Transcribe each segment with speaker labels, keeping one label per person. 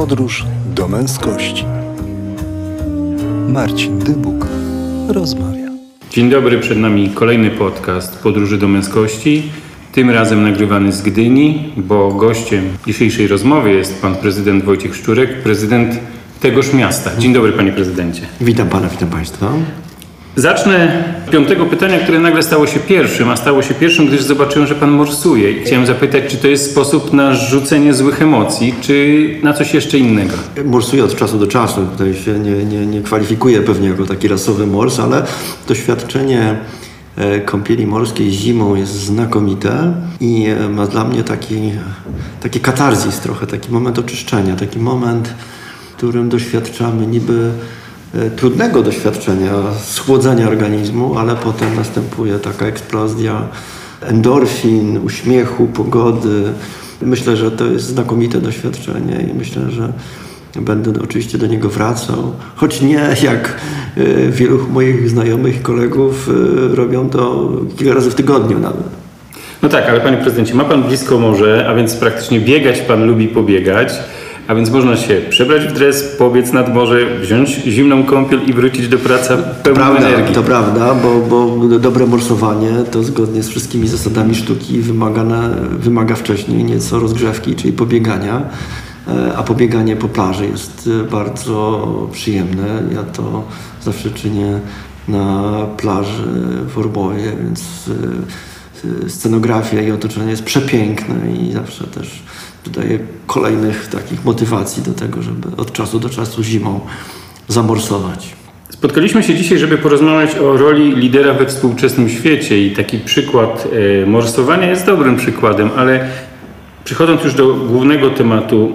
Speaker 1: Podróż do męskości. Marcin Dybuk rozmawia.
Speaker 2: Dzień dobry, przed nami kolejny podcast Podróży do męskości. Tym razem nagrywany z Gdyni, bo gościem dzisiejszej rozmowy jest pan prezydent Wojciech Szczurek, prezydent tegoż miasta. Dzień dobry, panie prezydencie.
Speaker 3: Witam pana, witam państwa.
Speaker 2: Zacznę od piątego pytania, które nagle stało się pierwszym, a stało się pierwszym, gdyż zobaczyłem, że pan morsuje. I chciałem zapytać, czy to jest sposób na rzucenie złych emocji, czy na coś jeszcze innego?
Speaker 3: Morsuję od czasu do czasu. Tutaj się nie, nie, nie kwalifikuję pewnie jako taki rasowy mors, ale doświadczenie e, kąpieli morskiej zimą jest znakomite i e, ma dla mnie taki, taki katarzis trochę, taki moment oczyszczenia, taki moment, w którym doświadczamy niby trudnego doświadczenia, schłodzenia organizmu, ale potem następuje taka eksplozja endorfin, uśmiechu, pogody. Myślę, że to jest znakomite doświadczenie i myślę, że będę oczywiście do niego wracał, choć nie jak e, wielu moich znajomych kolegów e, robią to kilka razy w tygodniu nawet.
Speaker 2: No tak, ale panie prezydencie, ma pan blisko morze, a więc praktycznie biegać pan lubi pobiegać. A więc można się przebrać w dres, pobiec nad morze, wziąć zimną kąpiel i wrócić do pracy pełną
Speaker 3: Prawda,
Speaker 2: energii.
Speaker 3: to prawda, bo, bo dobre morsowanie to zgodnie z wszystkimi zasadami sztuki wymagane, wymaga wcześniej nieco rozgrzewki, czyli pobiegania. E, A pobieganie po plaży jest e, bardzo przyjemne. Ja to zawsze czynię na plaży w Orbowie, więc e, scenografia i otoczenie jest przepiękne i zawsze też dodaje kolejnych takich motywacji do tego, żeby od czasu do czasu zimą zamorsować.
Speaker 2: Spotkaliśmy się dzisiaj, żeby porozmawiać o roli lidera we współczesnym świecie i taki przykład e, morsowania jest dobrym przykładem, ale przechodząc już do głównego tematu,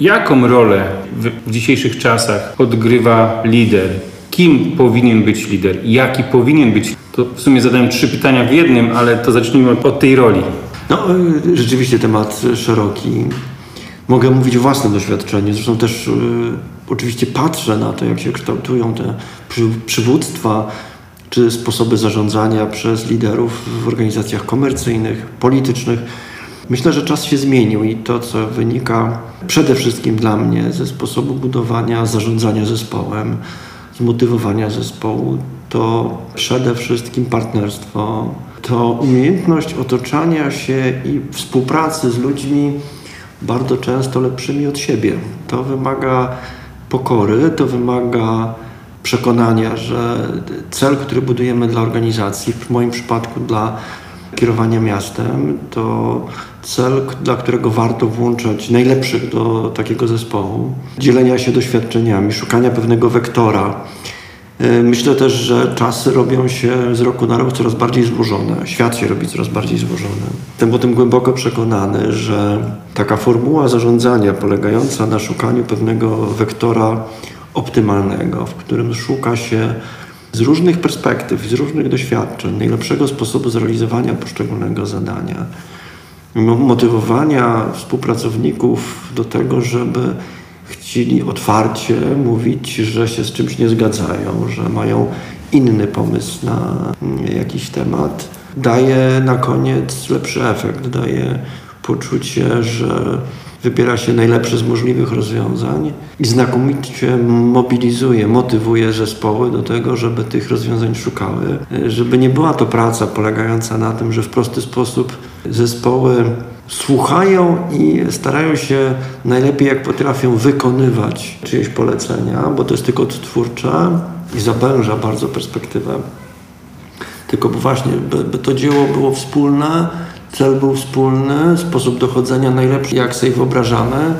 Speaker 2: jaką rolę w, w dzisiejszych czasach odgrywa lider? Kim powinien być lider? Jaki powinien być? To w sumie zadałem trzy pytania w jednym, ale to zacznijmy od tej roli.
Speaker 3: No, y, rzeczywiście temat szeroki. Mogę mówić o własnym doświadczeniu. Zresztą też y, oczywiście patrzę na to, jak się kształtują te przy, przywództwa czy sposoby zarządzania przez liderów w organizacjach komercyjnych, politycznych. Myślę, że czas się zmienił i to, co wynika przede wszystkim dla mnie ze sposobu budowania, zarządzania zespołem, zmotywowania zespołu, to przede wszystkim partnerstwo, to umiejętność otoczania się i współpracy z ludźmi bardzo często lepszymi od siebie. To wymaga pokory, to wymaga przekonania, że cel, który budujemy dla organizacji, w moim przypadku dla kierowania miastem, to cel, dla którego warto włączać najlepszych do takiego zespołu, dzielenia się doświadczeniami, szukania pewnego wektora. E, Myślę też, że czasy robią się z roku na rok coraz bardziej złożone. Świat się robi coraz bardziej złożony. Jestem o tym głęboko przekonany, że taka formuła zarządzania polegająca na szukaniu pewnego wektora optymalnego, w którym szuka się z różnych perspektyw, z różnych doświadczeń najlepszego sposobu zrealizowania poszczególnego zadania, mo- motywowania współpracowników do tego, żeby chcieli otwarcie mówić, że się z czymś nie zgadzają, że mają inny pomysł na mm, jakiś temat, daje na koniec lepszy efekt, daje poczucie, że wybiera się najlepsze z możliwych rozwiązań i znakomicie mobilizuje, motywuje zespoły do tego, żeby tych rozwiązań szukały, żeby nie była to praca polegająca na tym, że w prosty sposób zespoły słuchają i starają się najlepiej jak potrafią wykonywać czyjeś polecenia, bo to jest tylko odtwórcze i zawęża bardzo perspektywę. Tylko właśnie, by, by to dzieło było wspólne, cel był wspólny, sposób dochodzenia najlepszy, jak sobie wyobrażamy.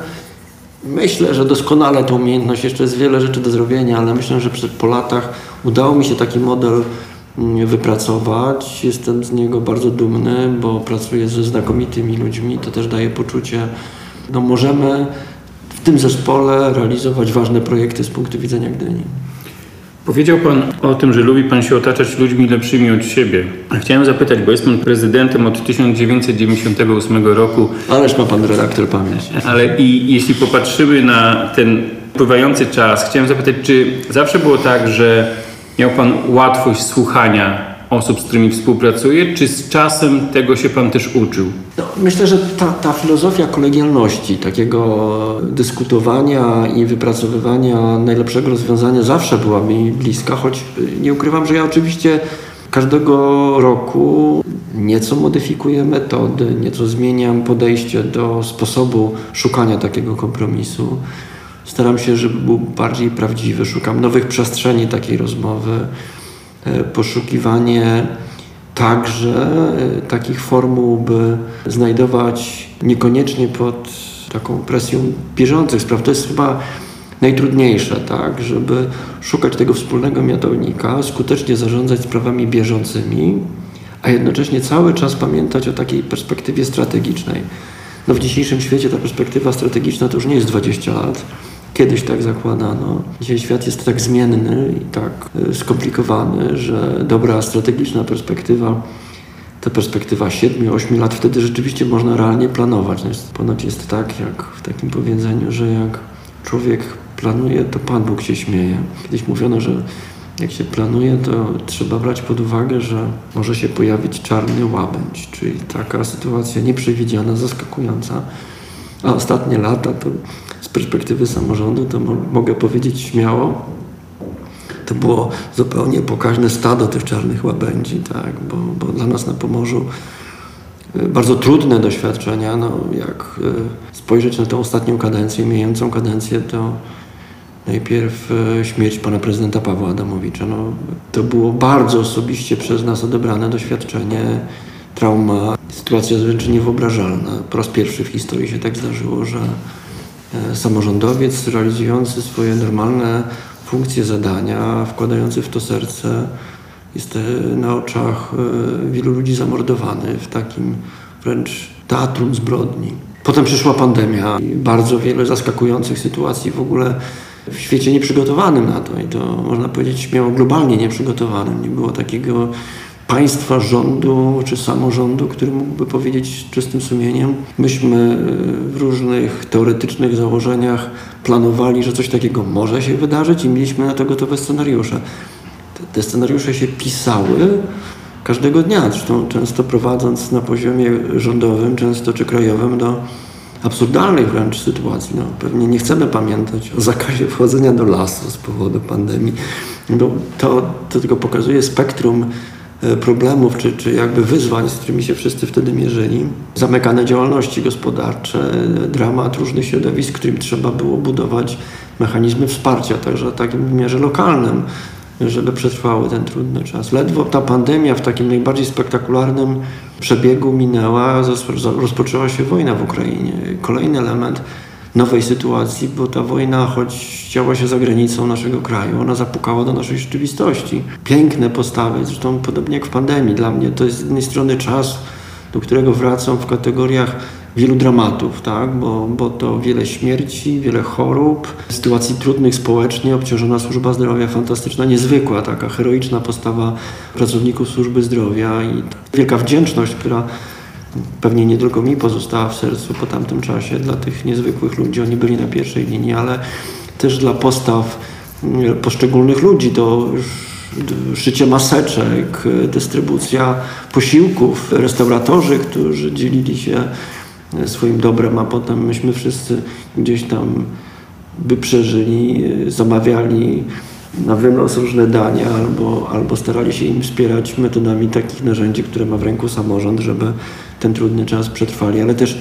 Speaker 3: Myślę, że doskonale tą umiejętność, jeszcze jest wiele rzeczy do zrobienia, ale myślę, że po latach udało mi się taki model wypracować. Jestem z niego bardzo dumny, bo pracuję ze znakomitymi ludźmi. To też daje poczucie, no możemy w tym zespole realizować ważne projekty z punktu widzenia Gdyni.
Speaker 2: Powiedział Pan o tym, że lubi Pan się otaczać ludźmi lepszymi od siebie. Chciałem zapytać, bo jest Pan prezydentem od 1998 roku,
Speaker 3: Ależ ma pan redaktor pamięć.
Speaker 2: ale i jeśli popatrzymy na ten upływający czas, chciałem zapytać, czy zawsze było tak, że miał Pan łatwość słuchania osób, z którymi współpracuje, czy z czasem tego się Pan też uczył?
Speaker 3: No, myślę, że ta, ta filozofia kolegialności, takiego dyskutowania i wypracowywania najlepszego rozwiązania zawsze była mi bliska, choć nie ukrywam, że ja oczywiście każdego roku nieco modyfikuję metody, nieco zmieniam podejście do sposobu szukania takiego kompromisu. Staram się, żeby był bardziej prawdziwy, szukam nowych przestrzeni takiej rozmowy, e, poszukiwanie także e, takich formuł, by znajdować niekoniecznie pod taką presją bieżących spraw. To jest chyba najtrudniejsze, tak, żeby szukać tego wspólnego mianownika, skutecznie zarządzać sprawami bieżącymi, a jednocześnie cały czas pamiętać o takiej perspektywie strategicznej. No w dzisiejszym świecie ta perspektywa strategiczna to już nie jest 20 lat. Kiedyś tak zakładano. Dzisiaj świat jest tak zmienny i tak e, skomplikowany, że dobra strategiczna perspektywa to perspektywa 7-8 lat, wtedy rzeczywiście można realnie planować. No ponoć jest tak, jak w takim powiedzeniu, że jak człowiek planuje, to Pan Bóg się śmieje. Kiedyś mówiono, że jak się planuje, to trzeba brać pod uwagę, że może się pojawić czarny łabędź, czyli taka sytuacja nieprzewidziana, zaskakująca. A ostatnie lata to z perspektywy samorządu to mo mogę powiedzieć śmiało, to było zupełnie pokaźne stado tych czarnych łabędzi, tak? bo, bo dla nas na Pomorzu y, bardzo trudne doświadczenia. No, jak y, spojrzeć na tę ostatnią kadencję, mijającą kadencję, to najpierw y, śmierć pana prezydenta Pawła Adamowicza. No, to było bardzo osobiście przez nas odebrane doświadczenie, trauma, sytuacja wręcz niewyobrażalna. Po raz pierwszy w historii się tak zdarzyło, że samorządowiec realizujący swoje normalne funkcje, zadania, wkładający w to serce, jest e, na oczach e, wielu ludzi zamordowany w takim wręcz teatrum zbrodni. Potem przyszła pandemia i bardzo wiele zaskakujących sytuacji w ogóle w świecie nieprzygotowanym na to i to można powiedzieć śmiało globalnie nieprzygotowanym. Nie było takiego państwa, rządu czy samorządu, który mógłby powiedzieć czystym sumieniem. Myśmy e, w różnych teoretycznych założeniach planowali, że coś takiego może się wydarzyć i mieliśmy na to gotowe scenariusze. Te, scenariusze się pisały każdego dnia, zresztą często prowadząc na poziomie rządowym, często czy krajowym do absurdalnych wręcz sytuacji. No, pewnie nie chcemy pamiętać o zakazie wchodzenia do lasu z powodu pandemii. No, to, to tylko pokazuje spektrum problemów, czy, czy jakby wyzwań, z którymi się wszyscy wtedy mierzyli. Zamykane działalności gospodarcze, dramat różnych środowisk, którym trzeba było budować mechanizmy wsparcia, także w takim wymiarze lokalnym, żeby przetrwały ten trudny czas. Ledwo ta pandemia w takim najbardziej spektakularnym przebiegu minęła, rozpoczęła się wojna w Ukrainie. Kolejny element nowej sytuacji, bo ta wojna, choć działa się za granicą naszego kraju, ona zapukała do naszej rzeczywistości. Piękne postawy, zresztą podobnie jak w pandemii. Dla mnie to jest z jednej strony czas, do którego wracam w kategoriach wielu dramatów, tak? bo, bo to wiele śmierci, wiele chorób, sytuacji trudnych społecznie, obciążona służba zdrowia, fantastyczna, niezwykła, taka heroiczna postawa pracowników służby zdrowia i wielka wdzięczność, która pewnie nie tylko mi pozostała w sercu po tamtym czasie, dla tych niezwykłych ludzi. Oni byli na pierwszej linii, ale też dla postaw mm, poszczególnych ludzi. To szycie maseczek, dystrybucja posiłków, restauratorzy, którzy dzielili się swoim dobrem, a potem myśmy wszyscy gdzieś tam by przeżyli, zamawiali na wynos różne dania albo, albo starali się im wspierać metodami takich narzędzi, które ma w ręku samorząd, żeby ten trudny czas przetrwali, ale też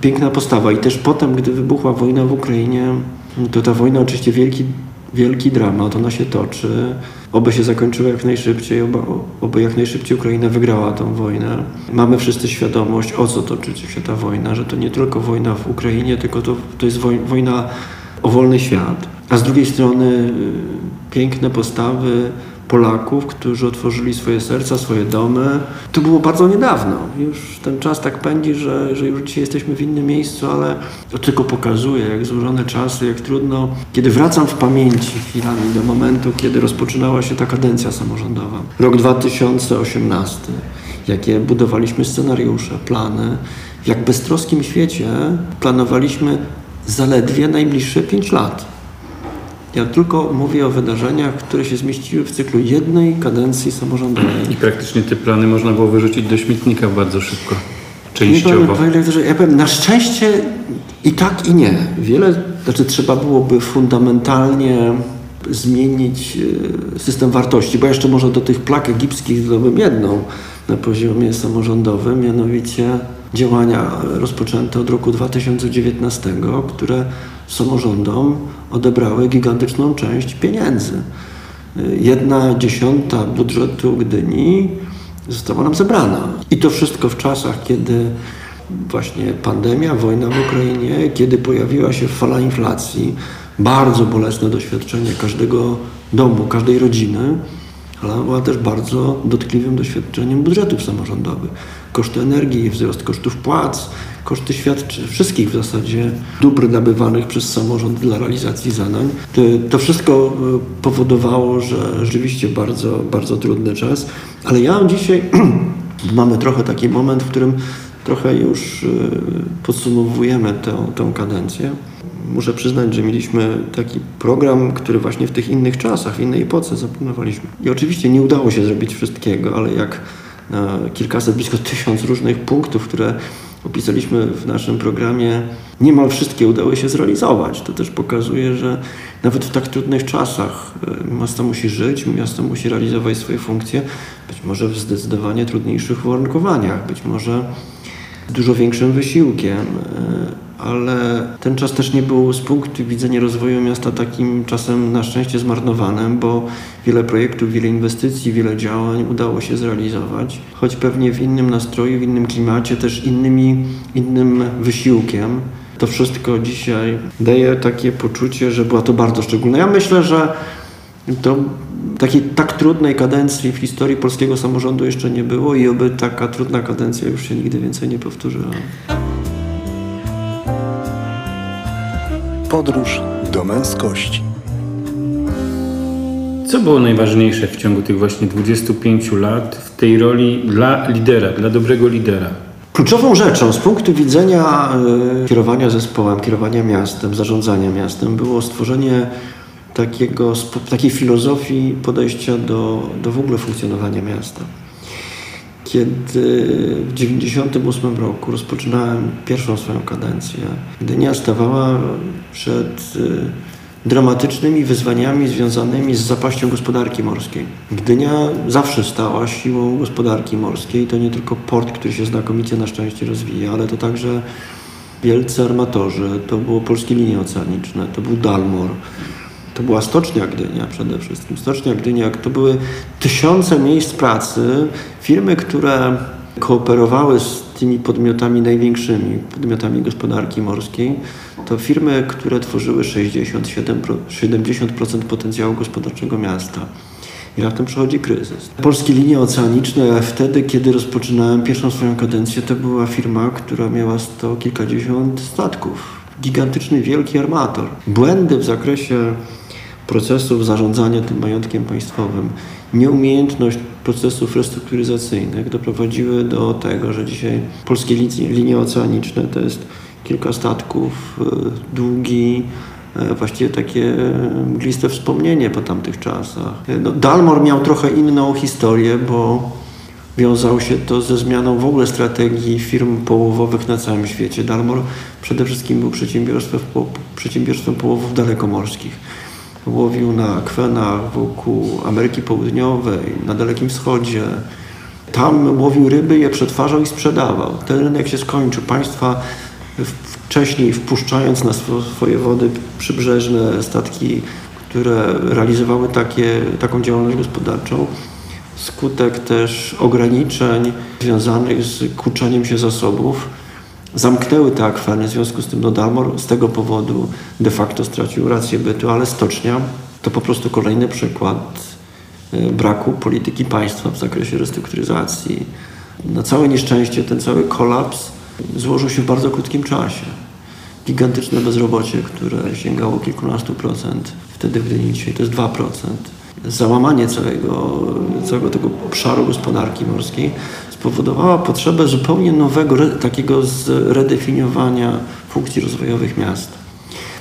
Speaker 3: piękna postawa. I też potem, gdy wybuchła wojna w Ukrainie, to ta wojna oczywiście wielki, wielki dramat, ona się toczy. Oby się zakończyła jak najszybciej, oby, oby jak najszybciej Ukraina wygrała tą wojnę. Mamy wszyscy świadomość, o co toczy się ta wojna, że to nie tylko wojna w Ukrainie, tylko to, to jest wojna o wolny świat. A z drugiej strony y, piękne postawy Polaków, którzy otworzyli swoje serca, swoje domy. To było bardzo niedawno. Już ten czas tak pędzi, że, że już dzisiaj jesteśmy w innym miejscu, ale to tylko pokazuje, jak złożone czasy, jak trudno. Kiedy wracam w pamięci chwilami do momentu, kiedy rozpoczynała się ta kadencja samorządowa. Rok 2018, jakie budowaliśmy scenariusze, plany, jak beztroskim świecie planowaliśmy zaledwie najbliższe 5 lat Ja tylko mówię o wydarzeniach, które się zmieściły w cyklu jednej kadencji samorządowej.
Speaker 2: I praktycznie te plany można było wyrzucić do śmietnika bardzo szybko. Częściowo.
Speaker 3: ja powiem, na szczęście i tak i nie. Wiele, znaczy trzeba byłoby fundamentalnie zmienić e, system wartości, bo jeszcze może do tych plak egipskich dodałbym jedną na poziomie samorządowym, mianowicie działania rozpoczęte od roku 2019, które samorządom odebrały gigantyczną część pieniędzy. Jedna dziesiąta budżetu Gdyni została nam zebrana. I to wszystko w czasach, kiedy właśnie pandemia, wojna w Ukrainie, kiedy pojawiła się fala inflacji, bardzo bolesne doświadczenie każdego domu, każdej rodziny, ale była też bardzo dotkliwym doświadczeniem budżetów samorządowych. Koszty energii, wzrost kosztów płac, koszty świadczeń, wszystkich w zasadzie dóbr nabywanych przez samorząd dla realizacji zadań. To, wszystko e, powodowało, że rzeczywiście bardzo, bardzo trudny czas. Ale ja dzisiaj mamy trochę taki moment, w którym trochę już e, podsumowujemy tę, tę kadencję. Muszę przyznać, że mieliśmy taki program, który właśnie w tych innych czasach, w innej epoce zaplanowaliśmy. I oczywiście nie udało się zrobić wszystkiego, ale jak na kilkaset, blisko tysiąc różnych punktów, które opisaliśmy w naszym programie, niemal wszystkie udały się zrealizować. To też pokazuje, że nawet w tak trudnych czasach e, miasto musi żyć, miasto musi realizować swoje funkcje, być może w zdecydowanie trudniejszych uwarunkowaniach, być może z dużo większym wysiłkiem, e, ale ten czas też nie był z punktu widzenia rozwoju miasta takim czasem na szczęście zmarnowanym, bo wiele projektów, wiele inwestycji, wiele działań udało się zrealizować, choć pewnie w innym nastroju, w innym klimacie, też innymi, innym wysiłkiem. To wszystko dzisiaj daje takie poczucie, że była to bardzo szczególna. Ja myślę, że to takiej tak trudnej kadencji w historii polskiego samorządu jeszcze nie było i oby taka trudna kadencja już się nigdy więcej nie powtórzyła.
Speaker 1: Podróż do męskości.
Speaker 2: Co było najważniejsze w ciągu tych właśnie 25 lat w tej roli dla lidera, dla dobrego lidera?
Speaker 3: Kluczową rzeczą z punktu widzenia e, kierowania zespołem, kierowania miastem, zarządzania miastem było stworzenie takiego, takiej filozofii podejścia do, do w ogóle funkcjonowania miasta. Kiedy w 1998 roku rozpoczynałem pierwszą swoją kadencję, Gdynia stawała przed e, dramatycznymi wyzwaniami związanymi z zapaścią gospodarki morskiej. Gdynia zawsze stała siłą gospodarki morskiej. To nie tylko port, który się znakomicie na szczęście rozwija, ale to także wielcy armatorzy, to było Polskie Linie Oceaniczne, to był Dalmor, to była Stocznia Gdynia przede wszystkim. Stocznia Gdynia to były tysiące miejsc pracy, firmy, które kooperowały z tymi podmiotami największymi, podmiotami gospodarki morskiej. To firmy, które tworzyły 67, 70% potencjału gospodarczego miasta. I raptem przychodzi kryzys. Polskie Linie Oceaniczne wtedy, kiedy rozpoczynałem pierwszą swoją kadencję, to była firma, która miała sto kilkadziesiąt statków. Gigantyczny, wielki armator. Błędy w zakresie procesów zarządzania tym majątkiem państwowym, nieumiejętność procesów restrukturyzacyjnych doprowadziły do tego, że dzisiaj polskie linie, linie oceaniczne to jest kilka statków, e, długi, e, właściwie takie e, mgliste wspomnienie po tamtych czasach. No, Dalmor miał trochę inną historię, bo wiązało się to ze zmianą w ogóle strategii firm połowowych na całym świecie. Dalmor przede wszystkim był przedsiębiorstwem, przedsiębiorstwem połowów dalekomorskich. Łowił na akwenach wokół Ameryki Południowej, na Dalekim Wschodzie. Tam łowił ryby, je przetwarzał i sprzedawał. Ten rynek się skończył. Państwa wcześniej wpuszczając na swo- swoje wody przybrzeżne statki, które realizowały takie, taką działalność gospodarczą, skutek też ograniczeń związanych z kurczeniem się zasobów, zamknęły te akweny, w związku z tym no Dalmor z tego powodu de facto stracił rację bytu, ale stocznia to po prostu kolejny przykład e, braku polityki państwa w zakresie restrukturyzacji. Na całe nieszczęście ten cały kolaps złożył się w bardzo krótkim czasie. Gigantyczne bezrobocie, które sięgało kilkunastu procent, wtedy w dzisiaj to jest 2%. Załamanie całego, całego tego obszaru gospodarki morskiej spowodowała potrzebę zupełnie nowego, takiego zredefiniowania funkcji rozwojowych miasta.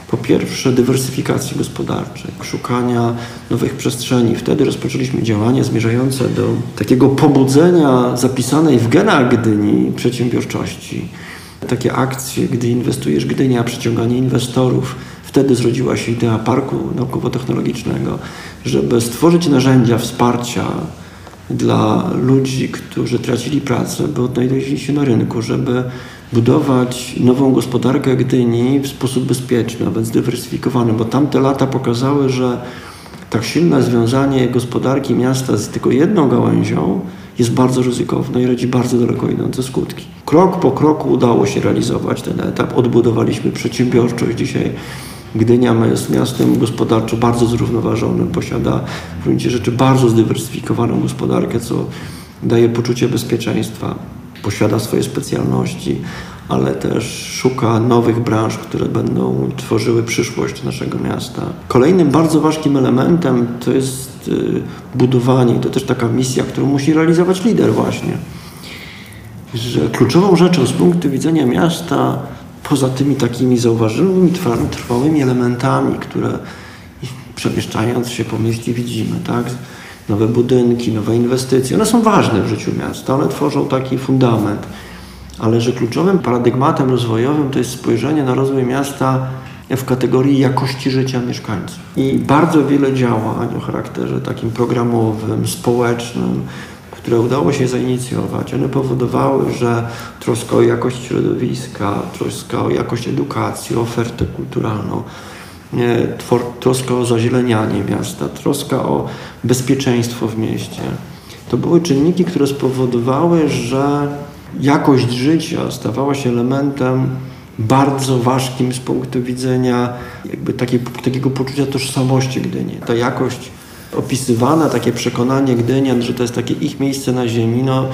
Speaker 3: po pierwsze dywersyfikacji gospodarczej, szukania nowych przestrzeni. Wtedy rozpoczęliśmy działania zmierzające do takiego pobudzenia zapisanej w genach Gdyni przedsiębiorczości. Takie akcje, gdy inwestujesz Gdynia, przyciąganie inwestorów. Wtedy zrodziła się idea parku naukowo-technologicznego, żeby stworzyć narzędzia wsparcia dla ludzi, którzy tracili pracę, by odnajdywali się na rynku, żeby budować nową gospodarkę Gdyni w sposób bezpieczny, nawet zdywersyfikowany, bo tamte lata pokazały, że tak silne związanie gospodarki miasta z tylko jedną gałęzią jest bardzo ryzykowne i rodzi bardzo daleko idące skutki. Krok po kroku udało się realizować ten etap. Odbudowaliśmy przedsiębiorczość. Dzisiaj Gdynia jest miastem gospodarczo bardzo zrównoważonym, posiada w gruncie rzeczy bardzo zdywersyfikowaną gospodarkę, co daje poczucie bezpieczeństwa posiada swoje specjalności, ale też szuka nowych branż, które będą tworzyły przyszłość naszego miasta. Kolejnym bardzo ważkim elementem to jest y, budowanie, to też taka misja, którą musi realizować lider właśnie, że kluczową rzeczą z punktu widzenia miasta, poza tymi takimi zauważonymi, trwałymi elementami, które przemieszczając się po mieście widzimy, tak? nowe budynki, nowe inwestycje. One są ważne w życiu miasta, one tworzą taki fundament. Ale że kluczowym paradygmatem rozwojowym to jest spojrzenie na rozwój miasta w kategorii jakości życia mieszkańców. I bardzo wiele działań o charakterze takim programowym, społecznym, które udało się zainicjować, one powodowały, że troska o jakość środowiska, troska o jakość edukacji, ofertę kulturalną, troska o zazielenianie miasta, troska o bezpieczeństwo w mieście. To były czynniki, które spowodowały, że jakość życia stawała się elementem bardzo ważkim z punktu widzenia jakby takiej, takiego poczucia tożsamości Gdyni. Ta jakość opisywana, takie przekonanie Gdynian, że to jest takie ich miejsce na ziemi, no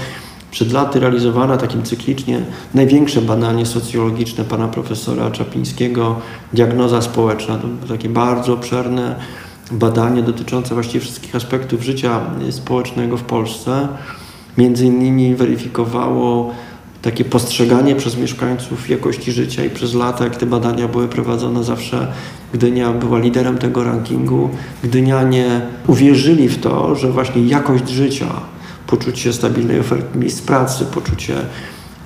Speaker 3: przed laty realizowane takim cyklicznie największe badanie socjologiczne pana profesora Czapińskiego, diagnoza społeczna. To takie bardzo obszerne badanie dotyczące właściwie wszystkich aspektów życia społecznego w Polsce. Między innymi weryfikowało takie postrzeganie przez mieszkańców jakości życia i przez lata, jak te badania były prowadzone, zawsze Gdynia była liderem tego rankingu. Gdynianie uwierzyli w to, że właśnie jakość życia poczucie stabilnej oferty miejsc pracy, poczucie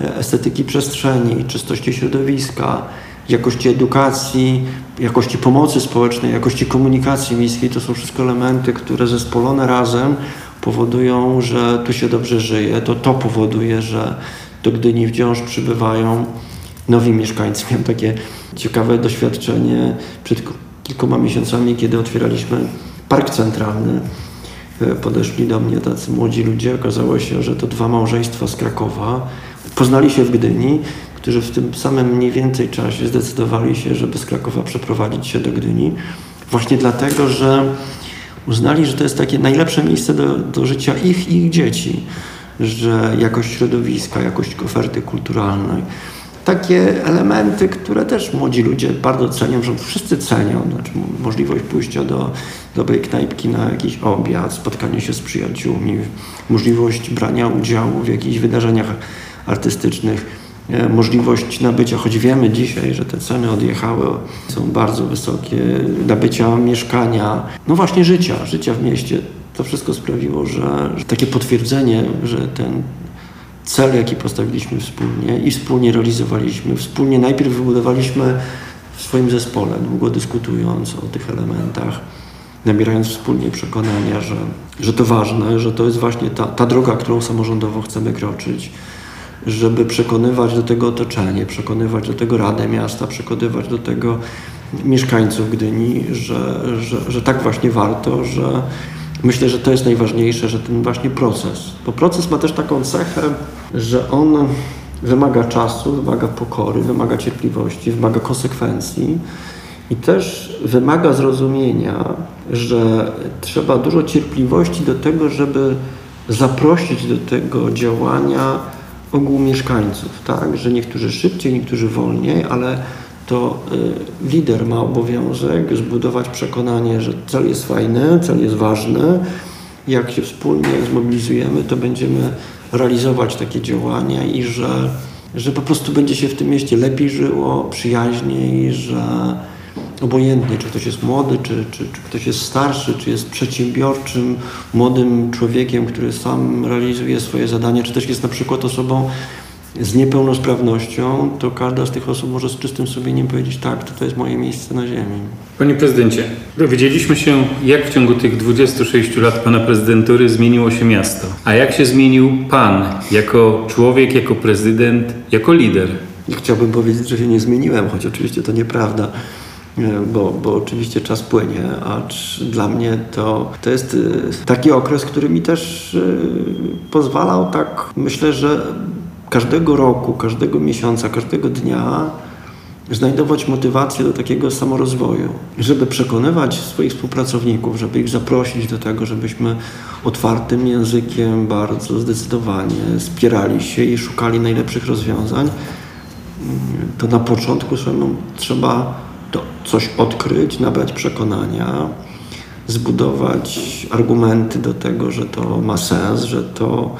Speaker 3: e, estetyki przestrzeni, czystości środowiska, jakości edukacji, jakości pomocy społecznej, jakości komunikacji miejskiej. To są wszystko elementy, które zespolone razem powodują, że tu się dobrze żyje. To to powoduje, że do Gdyni wciąż przybywają nowi mieszkańcy. Miałem takie ciekawe doświadczenie przed kilkoma miesiącami, kiedy otwieraliśmy park centralny E, podeszli do mnie tacy młodzi ludzie. Okazało się, że to dwa małżeństwa z Krakowa. Poznali się w Gdyni, którzy w tym samym mniej więcej czasie zdecydowali się, żeby z Krakowa przeprowadzić się do Gdyni. Właśnie dlatego, że uznali, że to jest takie najlepsze miejsce do, do życia ich i ich dzieci, że jakość środowiska, jakość oferty kulturalnej, takie elementy, które też młodzi ludzie bardzo cenią, że wszyscy cenią, znaczy możliwość pójścia do dobrej knajpki na jakiś obiad, spotkanie się z przyjaciółmi, możliwość brania udziału w jakichś wydarzeniach artystycznych, e, możliwość nabycia, choć wiemy dzisiaj, że te ceny odjechały, są bardzo wysokie, nabycia mieszkania, no właśnie życia, życia w mieście. To wszystko sprawiło, że, że takie potwierdzenie, że ten cel, jaki postawiliśmy wspólnie i wspólnie realizowaliśmy. Wspólnie najpierw wybudowaliśmy w swoim zespole, długo dyskutując o tych elementach, nabierając wspólnie przekonania, że, że to ważne, że to jest właśnie ta, ta droga, którą samorządowo chcemy kroczyć, żeby przekonywać do tego otoczenie, przekonywać do tego Radę Miasta, przekonywać do tego mieszkańców Gdyni, że, że, że tak właśnie warto, że myślę, że to jest najważniejsze, że ten właśnie proces, bo proces ma też taką cechę, że on wymaga czasu, wymaga pokory, wymaga cierpliwości, wymaga konsekwencji i też wymaga zrozumienia, że trzeba dużo cierpliwości do tego, żeby zaprosić do tego działania ogół mieszkańców, tak? Że niektórzy szybciej, niektórzy wolniej, ale to y, lider ma obowiązek zbudować przekonanie, że cel jest fajny, cel jest ważny. Jak się wspólnie zmobilizujemy, to będziemy realizować takie działania i że, że po prostu będzie się w tym mieście lepiej żyło, przyjaźniej, że obojętnie, czy ktoś jest młody, czy, czy, czy ktoś jest starszy, czy jest przedsiębiorczym, młodym człowiekiem, który sam realizuje swoje zadania, czy też jest na przykład osobą z niepełnosprawnością, to każda z tych osób może z czystym sumieniem powiedzieć, tak, to, to jest moje miejsce na ziemi.
Speaker 2: Panie prezydencie, dowiedzieliśmy się, jak w ciągu tych 26 lat pana prezydentury zmieniło się miasto. A jak się zmienił pan jako człowiek, jako prezydent, jako lider?
Speaker 3: Chciałbym powiedzieć, że się nie zmieniłem, choć oczywiście to nieprawda. e, Bo, bo oczywiście czas płynie, acz dla mnie to, to jest y, taki okres, który mi też y, pozwalał tak, myślę, że każdego roku, każdego miesiąca, każdego dnia znajdować motywację do takiego samorozwoju, żeby przekonywać swoich współpracowników, żeby ich zaprosić do tego, żebyśmy otwartym językiem bardzo zdecydowanie spierali się i szukali najlepszych rozwiązań to na początku trzeba to coś odkryć, nabrać przekonania, zbudować argumenty do tego, że to ma sens, że to,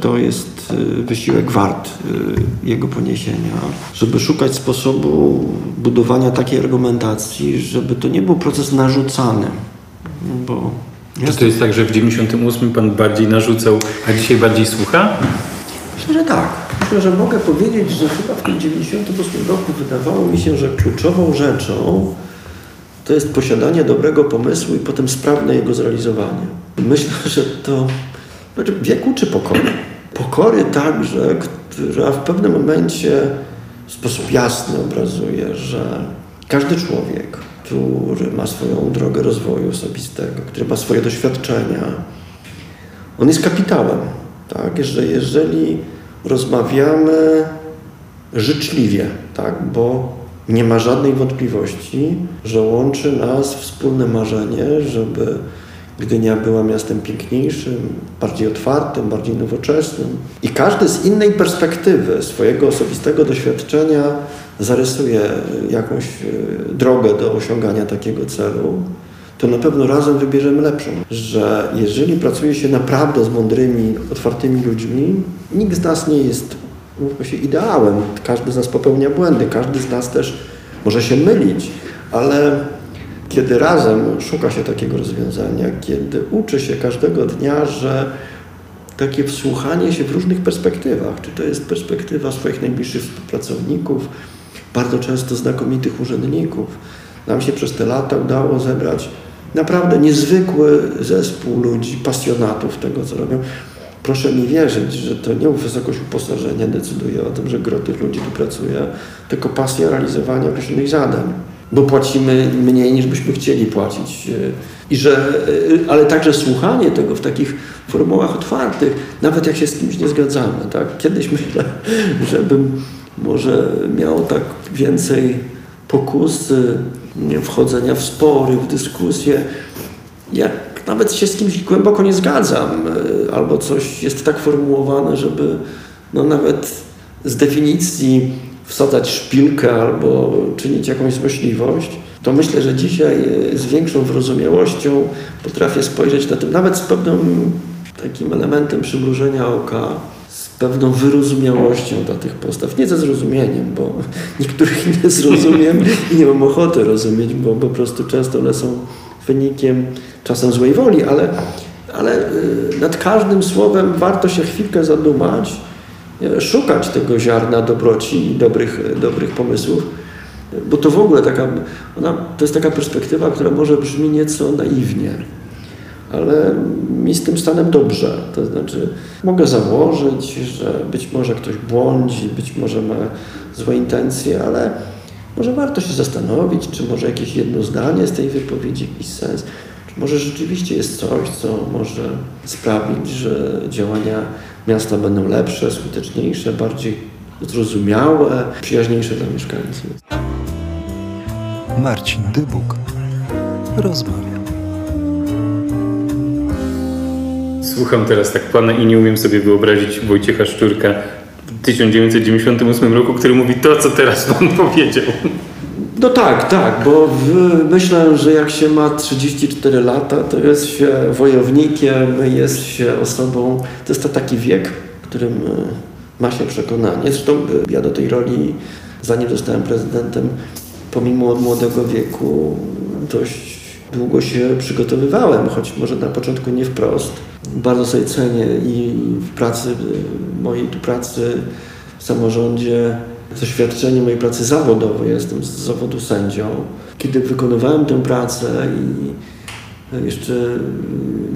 Speaker 3: to jest y, wysiłek wart y, jego poniesienia, żeby szukać sposobu budowania takiej argumentacji, żeby to nie był proces narzucany, bo
Speaker 2: Czy to jest tak, że w 98 pan bardziej narzucał, a dzisiaj bardziej słucha?
Speaker 3: Myślę, że tak. Myślę, że mogę powiedzieć, że chyba w tym 98 roku wydawało mi się, że kluczową rzeczą to jest posiadanie dobrego pomysłu i potem sprawne jego zrealizowanie. Myślę, że to wieku czy pokory? Pokory także, która w pewnym momencie w sposób jasny obrazuje, że każdy człowiek, który ma swoją drogę rozwoju osobistego, który ma swoje doświadczenia, on jest kapitałem. Tak? Że jeżeli rozmawiamy życzliwie, tak? bo nie ma żadnej wątpliwości, że łączy nas wspólne marzenie, żeby Gdynia była miastem piękniejszym, bardziej otwartym, bardziej nowoczesnym. I każdy z innej perspektywy swojego osobistego doświadczenia zarysuje jakąś e, drogę do osiągania takiego celu, to na pewno razem wybierzemy lepszą. Że jeżeli pracuje się naprawdę z mądrymi, otwartymi ludźmi, nikt z nas nie jest się, ideałem. Każdy z nas popełnia błędy, każdy z nas też może się mylić, ale kiedy razem szuka się takiego rozwiązania, kiedy uczy się każdego dnia, że takie wsłuchanie się w różnych perspektywach, czy to jest perspektywa swoich najbliższych współpracowników, bardzo często znakomitych urzędników. Nam się przez te lata udało zebrać naprawdę niezwykły zespół ludzi, pasjonatów tego, co robią. Proszę mi wierzyć, że to nie wysokość uposażenia decyduje o tym, że gro tych ludzi tu pracuje, tylko pasja realizowania określonych zadań bo płacimy mniej niż byśmy chcieli płacić. I że, ale także słuchanie tego w takich formułach otwartych, nawet jak się z kimś nie zgadzamy. Tak? Kiedyś myślę, żebym może miał tak więcej pokusy, nie, wchodzenia w spory, w dyskusje. Jak nawet się z kimś głęboko nie zgadzam, albo coś jest tak formułowane, żeby no nawet z definicji wsadzać szpilkę albo czynić jakąś złośliwość, to myślę, że dzisiaj z większą wyrozumiałością potrafię spojrzeć na tym, nawet z pewnym takim elementem przymrużenia oka, z pewną wyrozumiałością dla tych postaw. Nie ze zrozumieniem, bo niektórych nie zrozumiem i nie mam ochoty rozumieć, bo po prostu często one są wynikiem czasem złej woli, ale, ale nad każdym słowem warto się chwilkę zadumać, szukać tego ziarna dobroci i dobrych, dobrych pomysłów, bo to w ogóle taka, ona, to jest taka perspektywa, która może brzmi nieco naiwnie, ale mi z tym stanem dobrze. To znaczy, mogę założyć, że być może ktoś błądzi, być może ma złe intencje, ale może warto się zastanowić, czy może jakieś jedno zdanie z tej wypowiedzi jakiś sens, czy może rzeczywiście jest coś, co może sprawić, że działania miasta będą lepsze, skuteczniejsze, bardziej zrozumiałe, przyjaźniejsze dla mieszkańców.
Speaker 1: Marcin Dybuk rozmawia.
Speaker 2: Słucham teraz tak pana i nie umiem sobie wyobrazić Wojciecha Szczurka w 1998 roku, który mówi to, co teraz pan powiedział.
Speaker 3: No tak, tak, bo w, myślę, że jak się ma 34 lata, to jest się wojownikiem, jest się osobą, to jest to taki wiek, w którym e, ma się przekonanie. Zresztą e, ja do tej roli, zanim zostałem prezydentem, pomimo od młodego wieku dość długo się przygotowywałem, choć może na początku nie wprost. Bardzo sobie cenię i w pracy, mojej tu pracy w samorządzie, doświadczenie mojej pracy zawodowej, jestem z zawodu sędzią. Kiedy wykonywałem tę pracę i jeszcze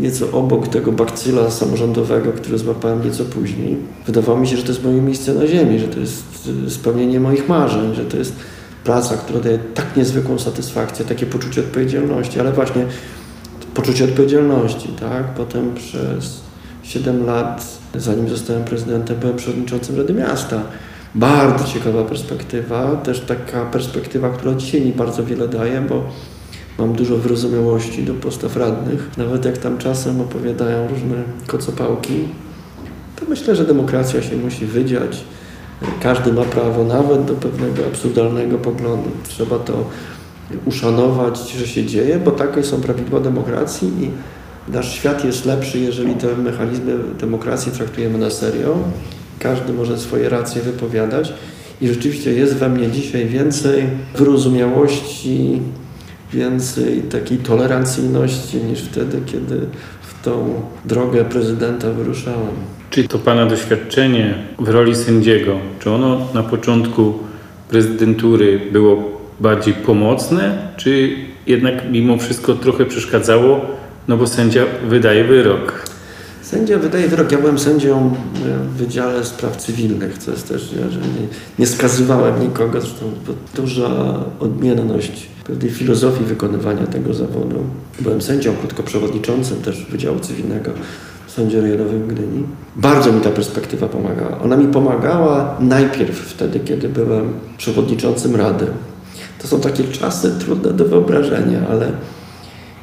Speaker 3: nieco obok tego bakcyla samorządowego, który złapałem nieco później, wydawało mi się, że to jest moje miejsce na ziemi, że to jest spełnienie moich marzeń, że to jest praca, która daje tak niezwykłą satysfakcję, takie poczucie odpowiedzialności, ale właśnie poczucie odpowiedzialności, tak? Potem przez 7 lat, zanim zostałem prezydentem, byłem przewodniczącym Rady Miasta. Bardzo ciekawa perspektywa, też taka perspektywa, która dzisiaj mi bardzo wiele daje, bo mam dużo wyrozumiałości do postaw radnych. Nawet jak tam czasem opowiadają różne kocopałki, to myślę, że demokracja się musi wydziać. Każdy ma prawo nawet do pewnego absurdalnego poglądu. Trzeba to uszanować, że się dzieje, bo takie są prawidła demokracji i nasz świat jest lepszy, jeżeli te mechanizmy demokracji traktujemy na serio. Każdy może swoje racje wypowiadać i rzeczywiście jest we mnie dzisiaj więcej wyrozumiałości, więcej takiej tolerancyjności niż wtedy, kiedy w tą drogę prezydenta wyruszałem.
Speaker 2: Czy to Pana doświadczenie w roli sędziego, czy ono na początku prezydentury było bardziej pomocne, czy jednak mimo wszystko trochę przeszkadzało, no bo sędzia wydaje wyrok?
Speaker 3: Sędzia wydaje wyrok. Ja byłem sędzią w Wydziale Spraw Cywilnych, co jest też, że nie, nie skazywałem nikogo, zresztą duża odmienność pewnej filozofii wykonywania tego zawodu. Byłem sędzią, krótko przewodniczącym też Wydziału Cywilnego Sądzie Rejonowym w Gdyni. Bardzo mi ta perspektywa pomagała. Ona mi pomagała najpierw wtedy, kiedy byłem przewodniczącym Rady. To są takie czasy trudne do wyobrażenia, ale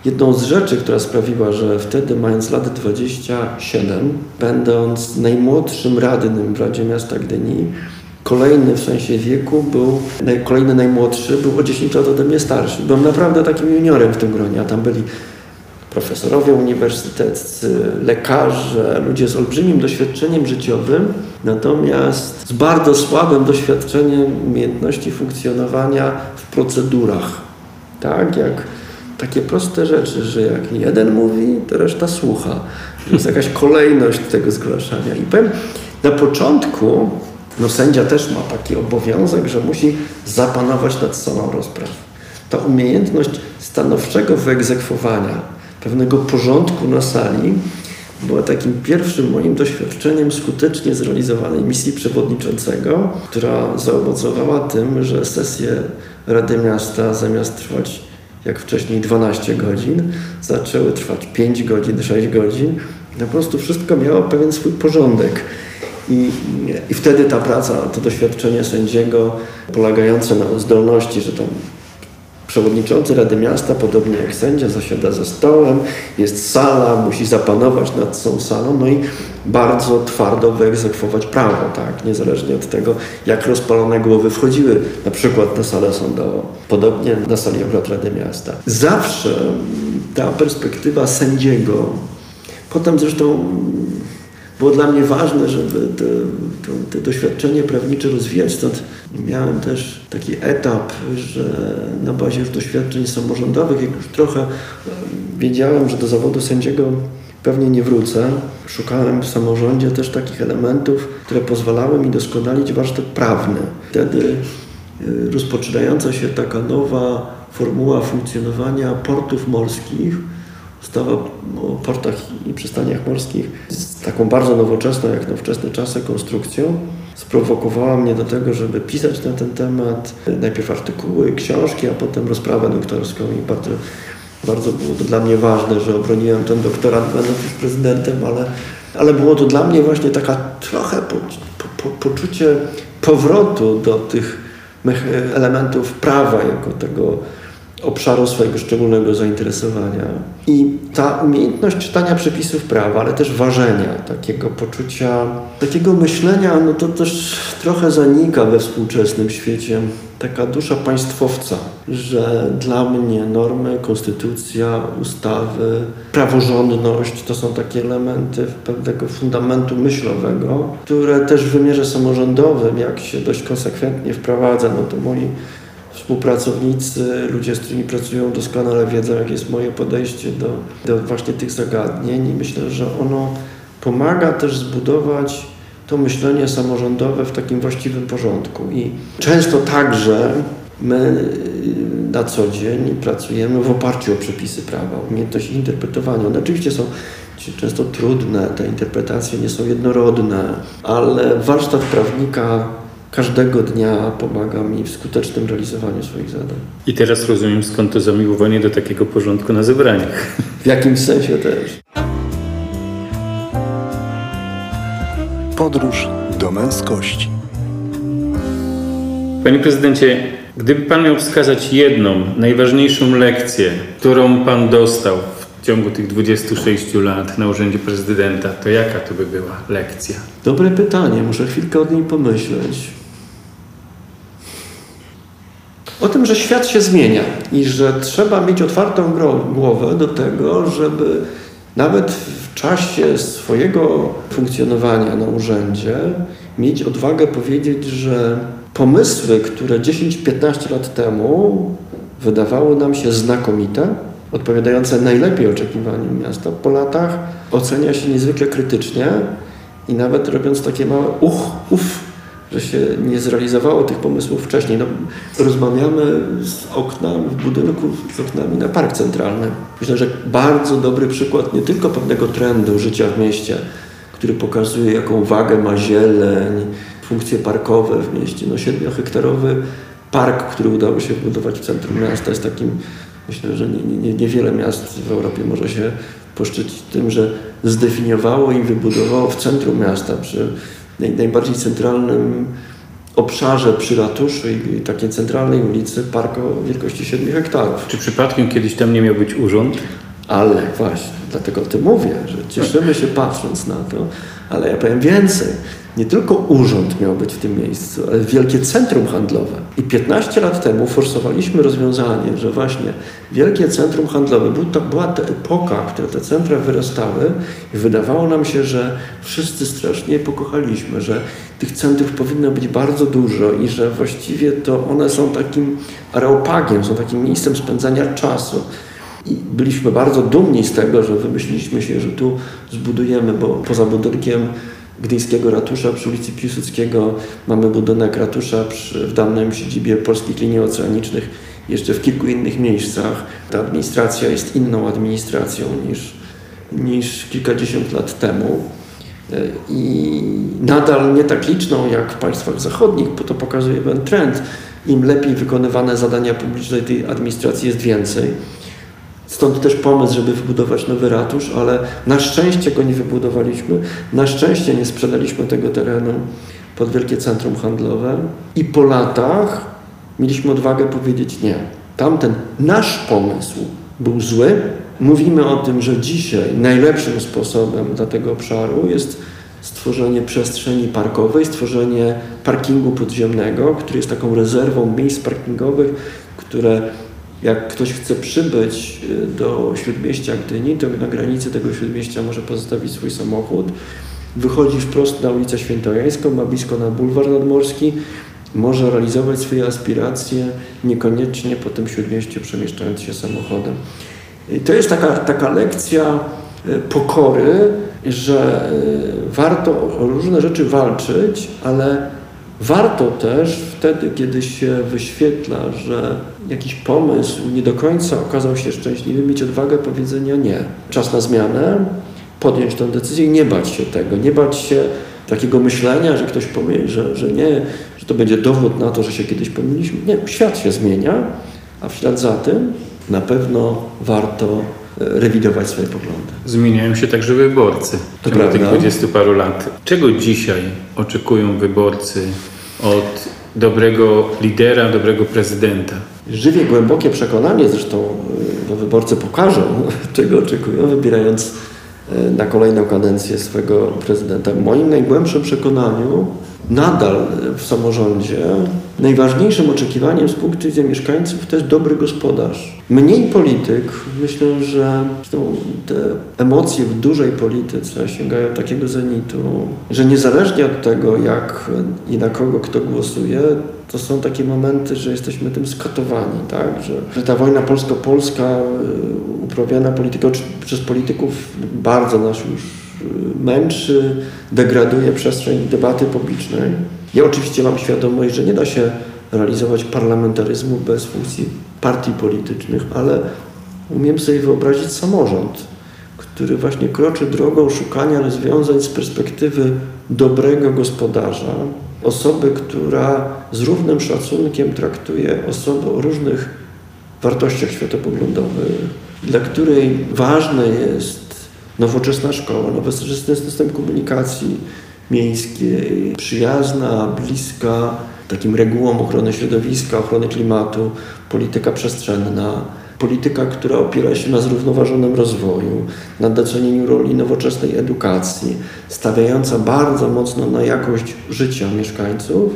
Speaker 3: jedną z rzeczy, która sprawiła, że wtedy mając lat 27, będąc najmłodszym radnym w Radzie Miasta Gdyni, kolejny w sensie wieku był, kolejny najmłodszy był o 10 lat ode mnie starszy. Byłem naprawdę takim juniorem w tym gronie, a tam byli profesorowie uniwersyteccy, lekarze, ludzie z olbrzymim doświadczeniem życiowym, natomiast z bardzo słabym doświadczeniem umiejętności funkcjonowania w procedurach. Tak, jak takie proste rzeczy, że jak jeden mówi, to reszta słucha. Jest jakaś kolejność tego zgłaszania. I powiem, na początku no sędzia też ma taki obowiązek, że musi zapanować nad salą rozpraw. Ta umiejętność stanowczego wyegzekwowania pewnego porządku na sali była takim pierwszym moim doświadczeniem skutecznie zrealizowanej misji przewodniczącego, która zaowocowała tym, że sesje Rady Miasta zamiast trwać jak wcześniej 12 godzin, zaczęły trwać 5 godzin, 6 godzin. Po prostu wszystko miało pewien swój porządek. I, I wtedy ta praca, to doświadczenie sędziego polegające na zdolności, że tam przewodniczący Rady Miasta, podobnie jak sędzia, zasiada za stołem, jest sala, musi zapanować nad tą salą, no i bardzo twardo wyegzekwować prawo, tak, niezależnie od tego, jak rozpalone głowy wchodziły na przykład na salę sądową, podobnie na sali obrad Rady Miasta. Zawsze ta perspektywa sędziego, potem zresztą było dla mnie ważne, żeby te, to, te doświadczenie prawnicze rozwijać. Stąd miałem też taki etap, że na bazie już doświadczeń samorządowych, jak już trochę wiedziałem, że do zawodu sędziego pewnie nie wrócę, szukałem w samorządzie też takich elementów, które pozwalały mi doskonalić warsztat prawny. Wtedy e, rozpoczynająca się taka nowa formuła funkcjonowania portów morskich, ustawa o portach i przystaniach morskich. Z taką bardzo nowoczesną, jak nowoczesne czasy konstrukcją, sprowokowała mnie do tego, żeby pisać na ten temat. Najpierw artykuły, książki, a potem rozprawę doktorską. I bardzo, bardzo było to dla mnie ważne, że obroniłem ten doktorat będąc już prezydentem, ale, ale było to dla mnie właśnie taka trochę po, po, po, poczucie powrotu do tych elementów prawa jako tego obszaru swojego szczególnego zainteresowania. I ta umiejętność czytania przepisów prawa, ale też ważenia, takiego poczucia, takiego myślenia, no to też trochę zanika we współczesnym świecie. Taka dusza państwowca, że dla mnie normy, konstytucja, ustawy, praworządność to są takie elementy pewnego fundamentu myślowego, które też w wymiarze samorządowym, jak się dość konsekwentnie wprowadza, no to moi współpracownicy, ludzie, z którymi pracują, doskonale wiedzą, jakie jest moje podejście do, do właśnie tych zagadnień i myślę, że ono pomaga też zbudować to myślenie samorządowe w takim właściwym porządku. I często także my na co dzień pracujemy w oparciu o przepisy prawa, umiejętność interpretowania. One oczywiście są często trudne, te interpretacje nie są jednorodne, ale warsztat prawnika każdego dnia pomaga mi w skutecznym realizowaniu swoich zadań.
Speaker 2: I teraz rozumiem skąd to zamiłowanie do takiego porządku na zebraniach.
Speaker 3: W jakimś sensie też.
Speaker 1: Podróż do męskości.
Speaker 2: Panie prezydencie, gdyby pan miał wskazać jedną, najważniejszą lekcję, którą pan dostał ciągu tych 26 lat na urzędzie prezydenta, to jaka to by była lekcja?
Speaker 3: Dobre pytanie, muszę chwilkę o niej pomyśleć. O tym, że świat się zmienia i że trzeba mieć otwartą głowę do tego, żeby nawet w czasie swojego funkcjonowania na urzędzie mieć odwagę powiedzieć, że pomysły, które 10-15 lat temu wydawały nam się znakomite, odpowiadające najlepiej oczekiwaniom miasta, po latach ocenia się niezwykle krytycznie i nawet robiąc takie małe uch, uff, że się nie zrealizowało tych pomysłów wcześniej. No, rozmawiamy z okna w budynku, z oknami na park centralny. Myślę, że bardzo dobry przykład nie tylko pewnego trendu życia w mieście, który pokazuje, jaką wagę ma zieleń, funkcje parkowe w mieście. No, 7-hektarowy park, który udało się wbudować w centrum miasta, jest takim, myślę, że nie, nie, niewiele miast w Europie może się poszczycić tym, że zdefiniowało i wybudowało w centrum miasta przy najbardziej centralnym obszarze przy ratuszu i takiej centralnej ulicy park o wielkości 7 hektarów.
Speaker 2: Czy przypadkiem kiedyś tam nie miał być urząd?
Speaker 3: Ale właśnie, dlatego o tym mówię, że cieszymy się patrząc na to, ale ja powiem więcej. Nie tylko urząd miał być w tym miejscu, ale wielkie centrum handlowe. I 15 lat temu forsowaliśmy rozwiązanie, że właśnie wielkie centrum handlowe, to była ta epoka, w której te centra wyrastały i wydawało nam się, że wszyscy strasznie je pokochaliśmy, że tych centrów powinno być bardzo dużo i że właściwie to one są takim areopagiem, są takim miejscem spędzania czasu. I byliśmy bardzo dumni z tego, że wymyśliliśmy się, że tu zbudujemy, bo poza budynkiem Gdyńskiego Ratusza przy ulicy Piłsudskiego mamy budynek ratusza przy, w dawnym siedzibie Polskich Linii Oceanicznych, jeszcze w kilku innych miejscach. Ta administracja jest inną administracją niż, niż kilkadziesiąt lat temu i nadal nie tak liczną jak w państwach zachodnich, bo to pokazuje ten trend. Im lepiej wykonywane zadania publiczne tej administracji jest więcej. Stąd też pomysł, żeby wybudować nowy ratusz, ale na szczęście go nie wybudowaliśmy. Na szczęście nie sprzedaliśmy tego terenu pod wielkie centrum handlowe. I po latach mieliśmy odwagę powiedzieć nie. Tamten nasz pomysł był zły. Mówimy o tym, że dzisiaj najlepszym sposobem dla tego obszaru jest stworzenie przestrzeni parkowej, stworzenie parkingu podziemnego, który jest taką rezerwą miejsc parkingowych, które jak ktoś chce przybyć y, do śródmieścia Gdyni, to na granicy tego śródmieścia może pozostawić swój samochód, wychodzi wprost na ulicę Świętojańską, ma blisko na bulwar nadmorski, może realizować swoje aspiracje, niekoniecznie po tym śródmieściu przemieszczając się samochodem. I to jest taka, taka lekcja y, pokory, że y, warto o różne rzeczy walczyć, ale Warto też wtedy, kiedy się wyświetla, że jakiś pomysł nie do końca okazał się szczęśliwy, mieć odwagę powiedzenia nie. Czas na zmianę, podjąć tę decyzję i nie bać się tego, nie bać się takiego myślenia, że ktoś powie, że, że nie, że to będzie dowód na to, że się kiedyś pomyliliśmy. Nie, świat się zmienia, a w ślad za tym na pewno warto e, rewidować swoje poglądy.
Speaker 2: Zmieniają się także wyborcy w tych 20 paru lat. Czego dzisiaj oczekują wyborcy od dobrego lidera, dobrego prezydenta?
Speaker 3: Żywię głębokie przekonanie, zresztą no, wyborcy pokażą, czego oczekują, wybierając e, na kolejną kadencję swego prezydenta. W moim najgłębszym przekonaniu nadal w samorządzie najważniejszym oczekiwaniem z punktu widzenia mieszkańców to jest dobry gospodarz. Mniej polityk, myślę, że te emocje w dużej polityce sięgają takiego zenitu, że niezależnie od tego, jak i na kogo kto głosuje, to są takie momenty, że jesteśmy tym skatowani, tak? że, że ta wojna polsko-polska y, uprawiana polityką, przez polityków bardzo nas już męczy, degraduje przestrzeń debaty publicznej. Ja oczywiście mam świadomość, że nie da się realizować parlamentaryzmu bez funkcji partii politycznych, ale umiem sobie wyobrazić samorząd, który właśnie kroczy drogą szukania rozwiązań z perspektywy dobrego gospodarza, osoby, która z równym szacunkiem traktuje osoby o różnych wartościach światopoglądowych, dla której ważne jest nowoczesna szkoła, nowoczesny system komunikacji miejskiej, przyjazna, bliska takim regułom ochrony środowiska, ochrony klimatu, polityka przestrzenna, polityka, która opiera się na zrównoważonym rozwoju, na docenieniu roli nowoczesnej edukacji, stawiająca bardzo mocno na jakość życia mieszkańców.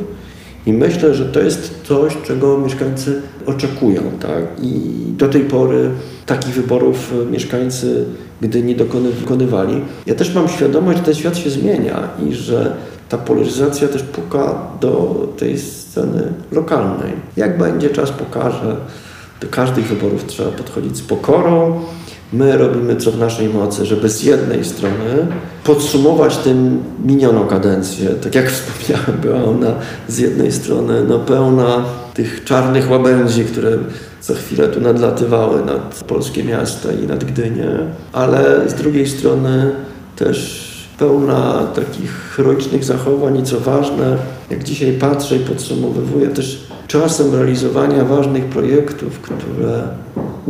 Speaker 3: I myślę, że to jest coś, czego mieszkańcy oczekują. Tak? I do tej pory takich wyborów mieszkańcy Gdyni dokonywali. Ja też mam świadomość, że ten świat się zmienia i że ta polaryzacja też puka do tej sceny lokalnej. Jak będzie, czas pokaże. Do każdych wyborów trzeba podchodzić z pokorą. My robimy co w naszej mocy, żeby z jednej strony podsumować tę minioną kadencję. Tak jak wspomniałem, była ona z jednej strony no, pełna tych czarnych łabędzi, które co chwilę tu nadlatywały nad polskie miasta i nad Gdynię, ale z drugiej strony też pełna takich heroicznych zachowań i co ważne, jak dzisiaj patrzę i podsumowuję też czasem realizowania ważnych projektów, które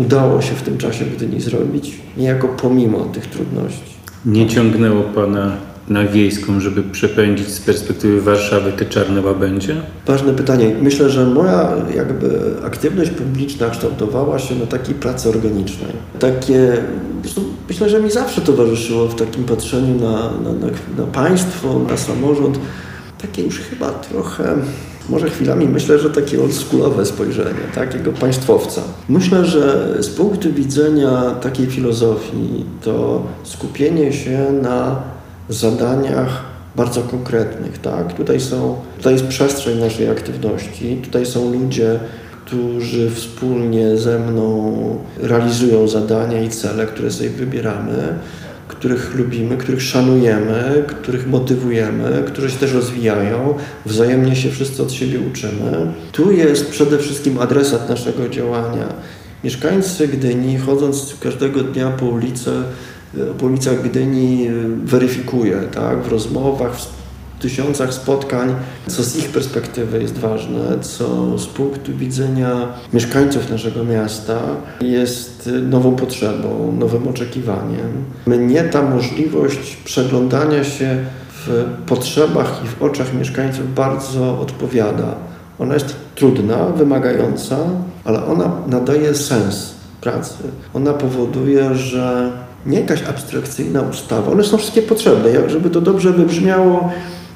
Speaker 3: udało się w tym czasie w Gdyni zrobić, niejako pomimo tych trudności.
Speaker 2: Nie ciągnęło Pana na wiejską, żeby przepędzić z perspektywy Warszawy te czarne łabędzie?
Speaker 3: Ważne pytanie. Myślę, że moja jakby aktywność publiczna kształtowała się na takiej pracy organicznej. Takie, myślę, że mi zawsze towarzyszyło w takim patrzeniu na, na, na, na państwo, na samorząd, takie już chyba trochę może chwilami myślę, że takie oldschoolowe spojrzenie, takiego państwowca. Myślę, że z punktu widzenia takiej filozofii to skupienie się na zadaniach bardzo konkretnych. Tak? Tutaj, są, tutaj jest przestrzeń naszej aktywności, tutaj są ludzie, którzy wspólnie ze mną realizują zadania i cele, które sobie wybieramy, których lubimy, których szanujemy, których motywujemy, którzy się też rozwijają, wzajemnie się wszyscy od siebie uczymy. Tu jest przede wszystkim adresat naszego działania. Mieszkańcy Gdyni, chodząc każdego dnia po ulicy, po ulicach Gdyni weryfikuje tak, w rozmowach, w tysiącach spotkań, co z ich perspektywy jest ważne, co z punktu widzenia mieszkańców naszego miasta jest nową potrzebą, nowym oczekiwaniem. Mnie ta możliwość przeglądania się w potrzebach i w oczach mieszkańców bardzo odpowiada. Ona jest trudna, wymagająca, ale ona nadaje sens pracy. Ona powoduje, że nie jakaś abstrakcyjna ustawa. One są wszystkie potrzebne. Żeby to dobrze wybrzmiało,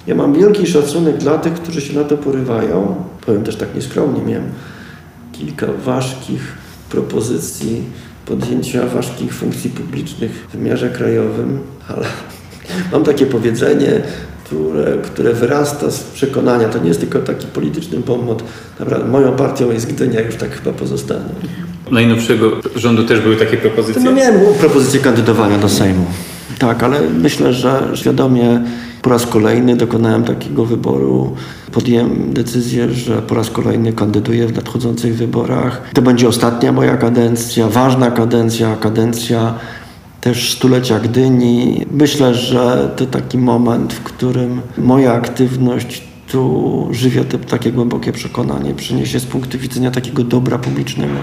Speaker 3: ja mam wielki szacunek dla tych, którzy się na to porywają. Powiem też tak nieskromnie, miałem kilka ważkich propozycji podjęcia ważkich funkcji publicznych w wymiarze krajowym, ale mam takie powiedzenie, które, które wyrasta z przekonania. To nie jest tylko taki polityczny pomot. Naprawdę, moją partią jest Gdynia, już tak chyba pozostanie
Speaker 2: najnowszego rządu też były takie propozycje?
Speaker 3: No miałem propozycję kandydowania do Sejmu. Tak, ale myślę, że świadomie po raz kolejny dokonałem takiego wyboru. Podjąłem decyzję, że po raz kolejny kandyduję w nadchodzących wyborach. To będzie ostatnia moja kadencja, ważna kadencja, kadencja też stulecia Gdyni. Myślę, że to taki moment, w którym moja aktywność tu żywia te, takie głębokie przekonanie, przyniesie z punktu widzenia takiego dobra publicznego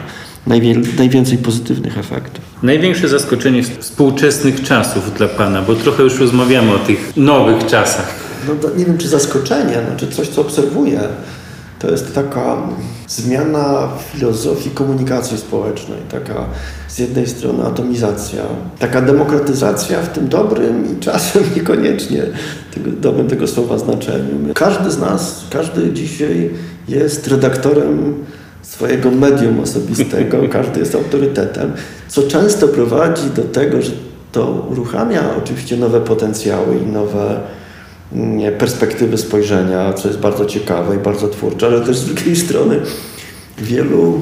Speaker 3: najwięcej pozytywnych efektów.
Speaker 2: Największe zaskoczenie współczesnych czasów dla Pana, bo trochę już rozmawiamy o tych nowych czasach.
Speaker 3: No, nie wiem, czy zaskoczenie, znaczy coś, co obserwuję. To jest taka zmiana filozofii komunikacji społecznej, taka z jednej strony atomizacja, taka demokratyzacja w tym dobrym i czasem niekoniecznie tego, dobrym tego słowa znaczeniu. Każdy z nas, każdy dzisiaj jest redaktorem swojego medium osobistego, każdy jest autorytetem, co często prowadzi do tego, że to uruchamia oczywiście nowe potencjały i nowe perspektywy spojrzenia, co jest bardzo ciekawe i bardzo twórcze, ale też z drugiej strony wielu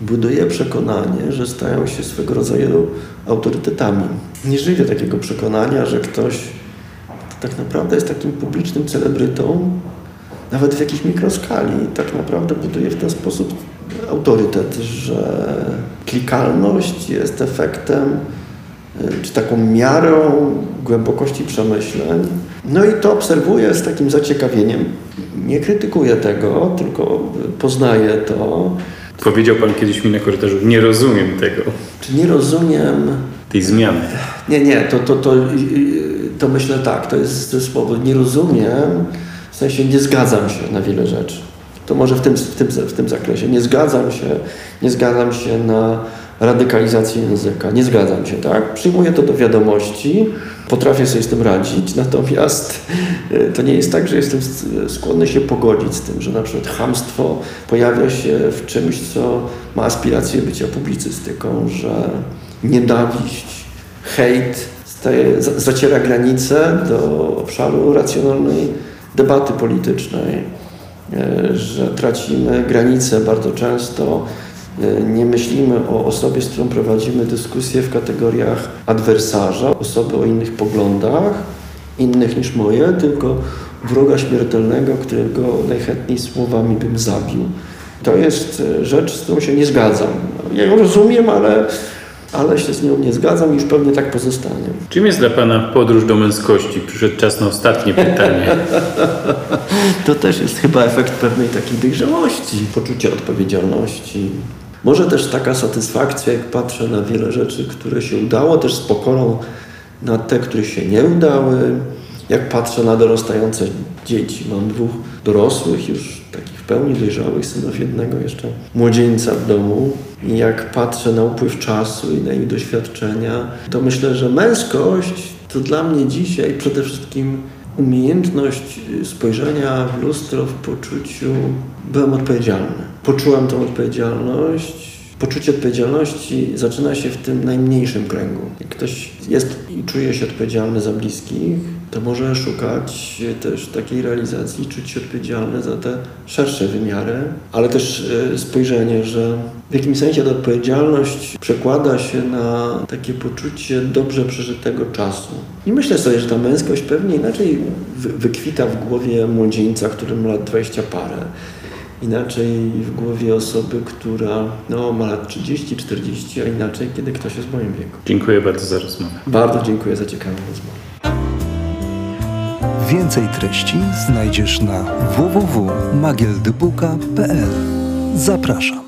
Speaker 3: buduje przekonanie, że stają się swego rodzaju autorytetami. Nie żyje takiego przekonania, że ktoś tak naprawdę jest takim publicznym celebrytą, nawet w jakiejś mikroskali, tak naprawdę buduje w ten sposób autorytet, że klikalność jest efektem czy taką miarą głębokości przemyśleń. No i to obserwuję z takim zaciekawieniem. Nie krytykuję tego, tylko poznaję to.
Speaker 2: Powiedział Pan kiedyś mi na korytarzu, nie rozumiem tego,
Speaker 3: Czy nie rozumiem
Speaker 2: tej zmiany.
Speaker 3: Nie, nie, to, to, to, to myślę tak, to jest to słowo. Nie rozumiem, w sensie nie zgadzam się na wiele rzeczy. To może w tym, w tym, w tym zakresie. Nie zgadzam się, nie zgadzam się na radykalizację języka. Nie zgadzam się, tak? Przyjmuję to do wiadomości, potrafię sobie z tym radzić, natomiast y, to nie jest tak, że jestem skłonny się pogodzić z tym, że na przykład hamstwo pojawia się w czymś, co ma aspirację bycia publicystyką, że nienawiść, hejt staje, zaciera granice do obszaru racjonalnej debaty politycznej, e, że tracimy granice bardzo często, e, nie myślimy o osobie, z którą prowadzimy dyskusję w kategoriach adwersarza, osoby o innych poglądach, innych niż moje, tylko wroga śmiertelnego, którego najchętniej słowami bym zabił. To jest e, rzecz, z którą się nie zgadzam. Ja ją rozumiem, ale ale się z nią nie zgadzam i już pewnie tak pozostanie.
Speaker 2: Czym jest dla Pana podróż do męskości? Przyszedł czas na ostatnie pytanie.
Speaker 3: to też jest chyba efekt pewnej takiej dojrzałości, poczucia odpowiedzialności. Może też taka satysfakcja, jak patrzę na wiele rzeczy, które się udało, też z pokorą na te, które się nie udały. Jak patrzę na dorastające dzieci, mam dwóch dorosłych już takich w pełni dojrzałych synów jednego jeszcze młodzieńca w domu i jak patrzę na upływ czasu i na ich doświadczenia, to myślę, że męskość to dla mnie dzisiaj przede wszystkim umiejętność spojrzenia w lustro w poczuciu byłem odpowiedzialny. Poczułem tą odpowiedzialność Poczucie odpowiedzialności zaczyna się w tym najmniejszym kręgu. Jak ktoś jest i czuje się odpowiedzialny za bliskich, to może szukać też takiej realizacji, czuć się odpowiedzialny za te szersze wymiary, ale też e, spojrzenie, że w jakimś sensie ta odpowiedzialność przekłada się na takie poczucie dobrze przeżytego czasu. I myślę sobie, że ta męskość pewnie inaczej wykwita w głowie młodzieńca, którym lat 20 parę inaczej w głowie osoby, która no, ma lat 30, 40, a inaczej, kiedy ktoś jest w moim wieku.
Speaker 2: Dziękuję bardzo za rozmowę.
Speaker 3: Bardzo dziękuję za ciekawą rozmowę.
Speaker 1: Więcej treści znajdziesz na www.magieldybuka.pl. Zapraszam.